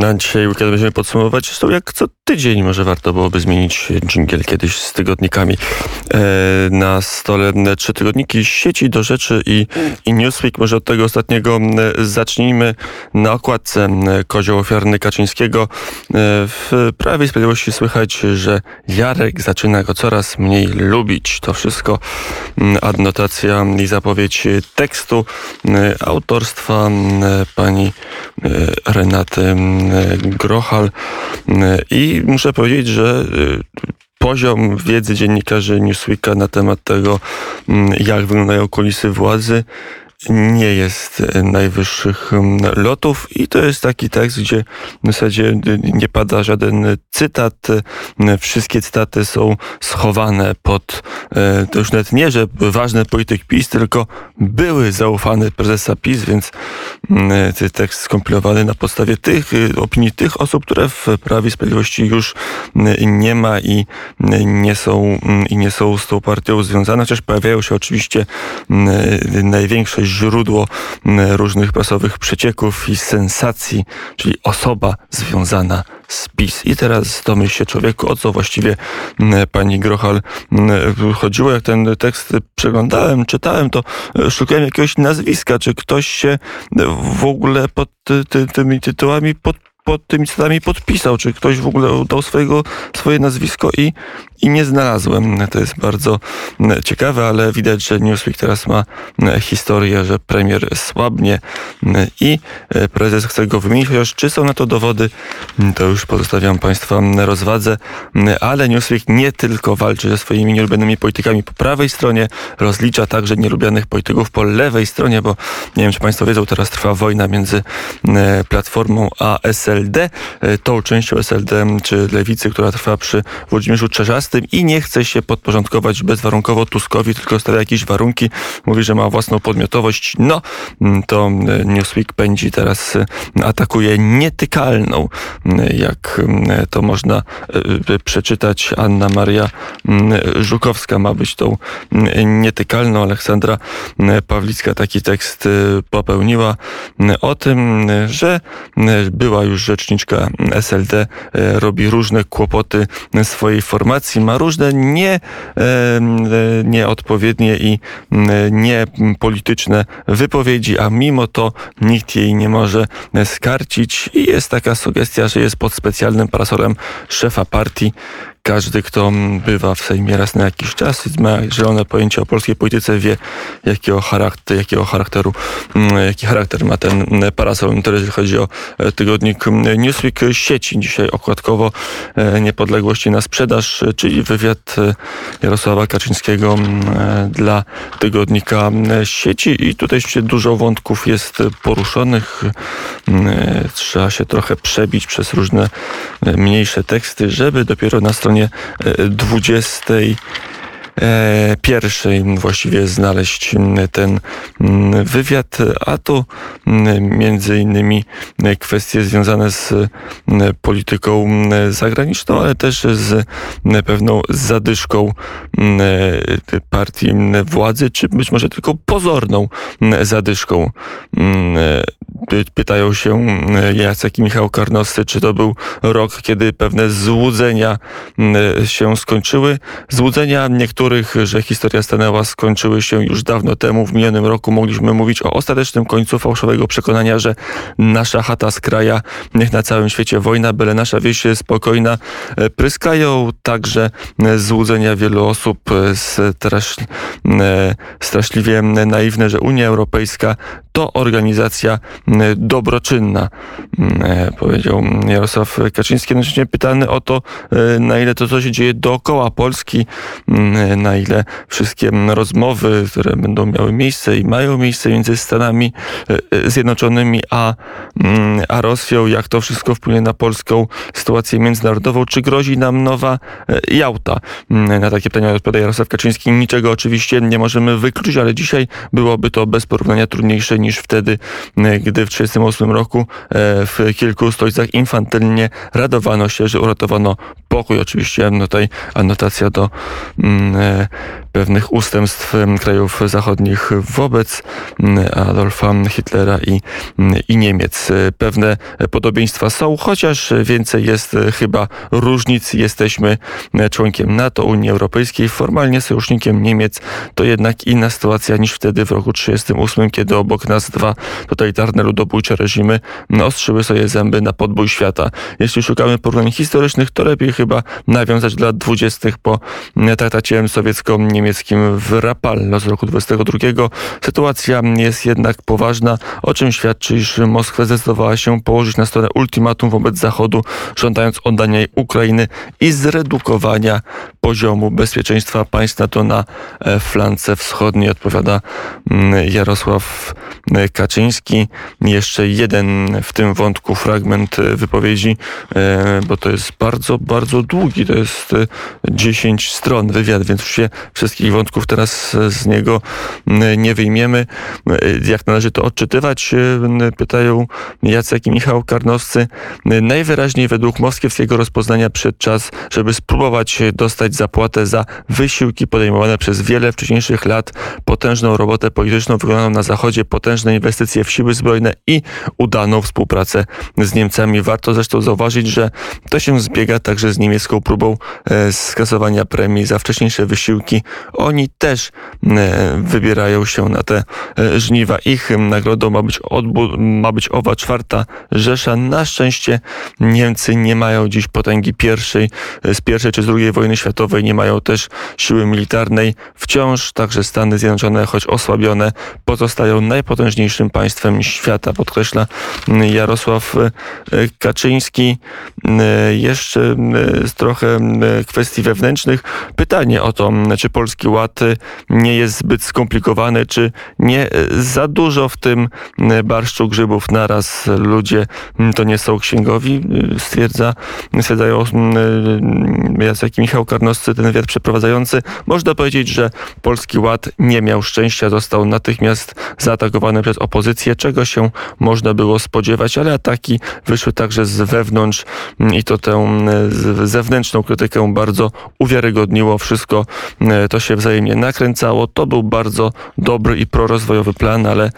Na dzisiaj weekend będziemy podsumowywać. Zresztą jak co tydzień może warto byłoby zmienić dżingiel kiedyś z tygodnikami. E, na stole trzy tygodniki sieci do rzeczy i, i Newsweek. Może od tego ostatniego zacznijmy. Na okładce kozioł ofiarny Kaczyńskiego. E, w Prawie Sprawiedliwości słychać, że Jarek zaczyna go coraz mniej lubić. To wszystko adnotacja i zapowiedź tekstu autorstwa pani Renaty Grochal. I muszę powiedzieć, że y, poziom wiedzy dziennikarzy Newsweeka na temat tego, jak wyglądają kulisy władzy, nie jest e, najwyższych lotów i to jest taki tekst, gdzie w zasadzie nie pada żaden cytat. Wszystkie cytaty są schowane pod, e, to już nawet nie, że ważny polityk PiS, tylko były zaufany prezesa PiS, więc tekst skompilowany na podstawie tych e, opinii tych osób, które w Prawie Sprawiedliwości już nie ma i nie są, i nie są z tą partią związane, chociaż pojawiają się oczywiście największe źródło różnych prasowych przecieków i sensacji, czyli osoba związana z PiS. I teraz domyśl się człowieku, o co właściwie pani Grochal chodziło. Jak ten tekst przeglądałem, czytałem, to e, szukałem jakiegoś nazwiska, czy ktoś się w ogóle pod ty, ty, tymi tytułami pod pod tymi cytatami podpisał, czy ktoś w ogóle dał swojego, swoje nazwisko i, i nie znalazłem. To jest bardzo ciekawe, ale widać, że Newsweek teraz ma historię, że premier słabnie i e, prezes chce go wymienić, chociaż czy są na to dowody, to już pozostawiam Państwa rozwadze, ale Newsweek nie tylko walczy ze swoimi nielubianymi politykami po prawej stronie, rozlicza także nielubianych polityków po lewej stronie, bo nie wiem, czy Państwo wiedzą, teraz trwa wojna między Platformą a SLD, e, tą częścią SLD czy Lewicy, która trwa przy Włodzimierzu Czerzastym, i nie chce się podporządkować bezwarunkowo Tuskowi, tylko stawia jakieś warunki. Mówi, że ma własną podmiotowość. No, mm, to mm, Newsweek pędzi teraz, y, atakuje nietykalną, jak to można przeczytać. Anna Maria Żukowska ma być tą nietykalną. Aleksandra Pawlicka taki tekst popełniła o tym, że była już rzeczniczka SLD, robi różne kłopoty swojej formacji ma różne nie, nieodpowiednie i niepolityczne wypowiedzi, a mimo to nikt jej nie może skarcić. I jest taka sugestia, że jest pod specjalnym parasolem szefa partii każdy, kto bywa w Sejmie raz na jakiś czas i ma zielone pojęcie o polskiej polityce, wie jakiego, charakter, jakiego charakteru, mm, jaki charakter ma ten parasol. Jeżeli chodzi o e, tygodnik Newsweek sieci, dzisiaj okładkowo e, niepodległości na sprzedaż, czyli wywiad e, Jarosława Kaczyńskiego dla tygodnika sieci i tutaj dużo wątków jest poruszonych. Trzeba się trochę przebić przez różne mniejsze teksty, żeby dopiero na stronie stronie 20 e, pierwszej właściwie znaleźć ten wywiad, a tu między innymi kwestie związane z polityką zagraniczną, ale też z pewną zadyszką partii władzy, czy być może tylko pozorną zadyszką pytają się e, Jacek i Michał Karnoscy, czy to był rok, kiedy pewne złudzenia się skończyły. Złudzenia niektórych, że historia stanęła, skończyły się już dawno temu. W minionym roku mogliśmy mówić o ostatecznym końcu fałszywego przekonania, że nasza chata z kraja, niech na całym świecie wojna, byle nasza wieś spokojna. E, pryskają także złudzenia wielu osób strasz, straszliwie naiwne, że Unia Europejska to organizacja dobroczynna, powiedział Jarosław Kaczyński. Jednocześnie pytany o to, na ile to, co się dzieje dookoła Polski, na ile wszystkie rozmowy, które będą miały miejsce i mają miejsce między Stanami Zjednoczonymi a, a Rosją, jak to wszystko wpłynie na polską sytuację międzynarodową, czy grozi nam nowa Jałta? Na takie pytania odpowiada Jarosław Kaczyński. Niczego oczywiście nie możemy wykluczyć, ale dzisiaj byłoby to bez porównania trudniejsze niż wtedy, gdy w 1938 roku e, w kilku stolicach infantylnie radowano się, że uratowano pokój. Oczywiście no tutaj anotacja do mm, e, pewnych ustępstw krajów zachodnich wobec Adolfa Hitlera i, i Niemiec. Pewne podobieństwa są, chociaż więcej jest chyba różnic. Jesteśmy członkiem NATO, Unii Europejskiej, formalnie sojusznikiem Niemiec. To jednak inna sytuacja niż wtedy w roku 1938, kiedy obok nas dwa totalitarne ludobójcze reżimy ostrzyły sobie zęby na podbój świata. Jeśli szukamy porównań historycznych, to lepiej chyba nawiązać do lat 20. po traktacie sowiecko-niemieckim w Rapallo z roku 22. Sytuacja jest jednak poważna, o czym świadczy, iż Moskwa zdecydowała się położyć na stronę ultimatum wobec Zachodu, żądając oddania jej Ukrainy i zredukowania poziomu bezpieczeństwa państw NATO na e, flance wschodniej, odpowiada mm, Jarosław e, Kaczyński. Jeszcze jeden w tym wątku fragment e, wypowiedzi, bo to jest bardzo, bardzo długi, to jest 10 stron wywiad, więc już się wszystkich wątków teraz z niego nie wyjmiemy. Jak należy to odczytywać, pytają Jacek i Michał Karnowscy. Najwyraźniej według moskiewskiego rozpoznania przed czas, żeby spróbować dostać zapłatę za wysiłki podejmowane przez wiele wcześniejszych lat, potężną robotę polityczną wykonaną na Zachodzie, potężne inwestycje w siły zbrojne i udaną współpracę z Niemcami. Warto zresztą zauważyć, że to się zbiega także z niemiecką próbą e, skasowania premii za wcześniejsze wysiłki. Oni też e, wybierają się na te e, żniwa. Ich nagrodą ma być, ma być owa czwarta Rzesza. Na szczęście Niemcy nie mają dziś potęgi pierwszej, z pierwszej czy z drugiej wojny światowej, nie mają też siły militarnej. Wciąż także Stany Zjednoczone, choć osłabione, pozostają najpotężniejszym państwem świata, podkreśla Jarosław e, Kaczyński. E, jeszcze trochę kwestii wewnętrznych. Pytanie o to, czy Polski Ład nie jest zbyt skomplikowany, czy nie za dużo w tym barszczu grzybów naraz ludzie to nie są księgowi, stwierdza, stwierdzają Jacek Michał Ten wywiad przeprowadzający. Można powiedzieć, że Polski Ład nie miał szczęścia, został natychmiast zaatakowany przez opozycję, czego się można było spodziewać, ale ataki wyszły także z wewnątrz i to tę zewnętrzną krytykę bardzo uwiarygodniło. Wszystko e, to się wzajemnie nakręcało. To był bardzo dobry i prorozwojowy plan, ale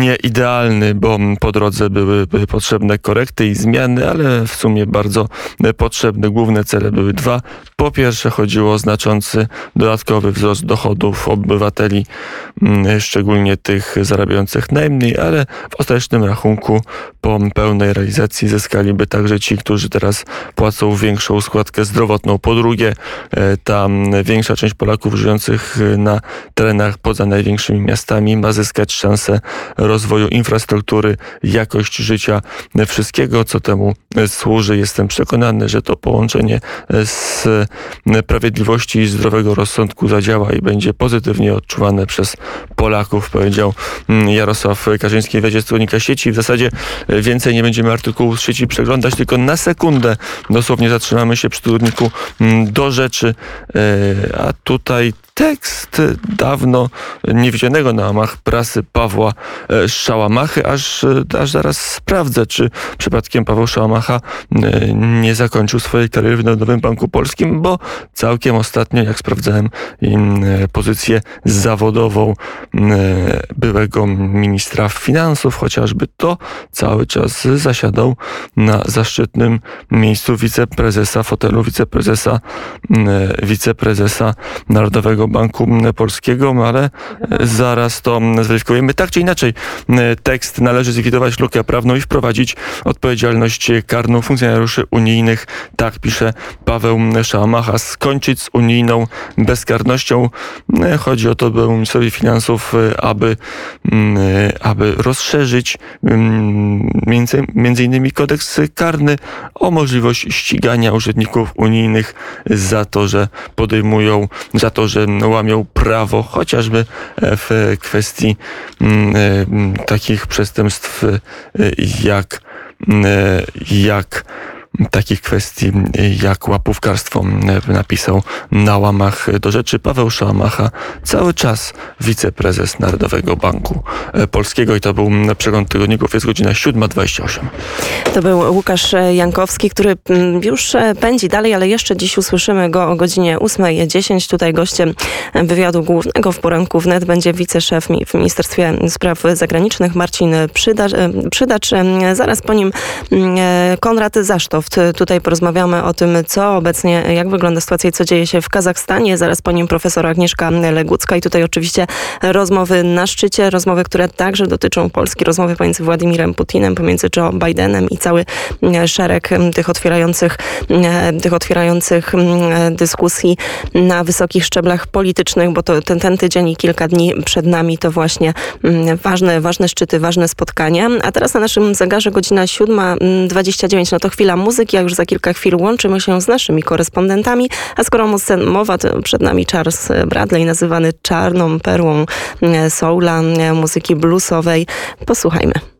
nie idealny, bo po drodze były, potrzebne korekty i zmiany, ale w sumie bardzo potrzebne. Główne cele były dwa. Po pierwsze chodziło o znaczący dodatkowy wzrost dochodów obywateli, mm, szczególnie tych zarabiających najmniej, ale w ostatecznym rachunku po pełnej realizacji zyskaliby także ci, którzy teraz płacą większą składkę zdrowotną. Po drugie, e, ta większa część Polaków żyjących na terenach poza największymi miastami ma zyskać szansę rozwoju infrastruktury, jakość życia, wszystkiego, co temu służy. Jestem przekonany, że to połączenie z sprawiedliwości i zdrowego rozsądku zadziała i będzie pozytywnie odczuwane przez Polaków, powiedział Jarosław Kaczyński w wywiadzie z sieci. W zasadzie więcej nie będziemy artykułów z sieci przeglądać, tylko na sekundę dosłownie zatrzymamy się przy tygodniku do rzeczy, e, a tutaj tekst dawno niewidzianego na łamach prasy Pawła e, Szałamachy, aż, e, aż zaraz sprawdzę, czy przypadkiem Paweł Szałamacha e, nie zakończył swojej kariery w Narodowym Banku Polskim, bo całkiem ostatnio, jak sprawdzałem pozycję zawodową byłego ministra finansów, chociażby to cały czas zasiadał na zaszczytnym miejscu wiceprezesa, fotelu wiceprezesa, wiceprezesa Narodowego Banku Polskiego, no ale zaraz to zweryfikujemy. Tak czy inaczej, tekst należy zlikwidować lukę prawną i wprowadzić odpowiedzialność karną funkcjonariuszy unijnych. Tak pisze Paweł Szamacha. Skończyć z unijną bezkarnością. Chodzi o to, by ministrowi finansów, aby, aby rozszerzyć między, między innymi kodeks karny o możliwość ścigania urzędników unijnych za to, że podejmują, za to, że łamią prawo, chociażby e, w kwestii mm, e, mm, takich przestępstw e, jak, jak takich kwestii jak łapówkarstwo napisał na łamach do rzeczy Paweł Szałamacha, cały czas wiceprezes Narodowego Banku Polskiego i to był przegląd tygodników, jest godzina 7.28. To był Łukasz Jankowski, który już pędzi dalej, ale jeszcze dziś usłyszymy go o godzinie 8.10. Tutaj gościem wywiadu głównego w poranku wnet będzie wiceszef w Ministerstwie Spraw Zagranicznych Marcin Przydacz. Przydacz. Zaraz po nim Konrad Zasztoft. Tutaj porozmawiamy o tym, co obecnie, jak wygląda sytuacja i co dzieje się w Kazachstanie. Zaraz po nim profesor Agnieszka Legucka i tutaj oczywiście rozmowy na szczycie, rozmowy, które także dotyczą Polski, rozmowy pomiędzy Władimirem Putinem, pomiędzy Joe Bidenem i cały szereg tych otwierających, tych otwierających dyskusji na wysokich szczeblach politycznych, bo to ten, ten tydzień i kilka dni przed nami to właśnie ważne, ważne szczyty, ważne spotkania. A teraz na naszym zegarze godzina 7.29, no to chwila muzyki, a już za kilka chwil łączymy się z naszymi korespondentami. A skoro mowa, to przed nami Charles Bradley, nazywany czarną perłą soula, muzyki bluesowej. Posłuchajmy.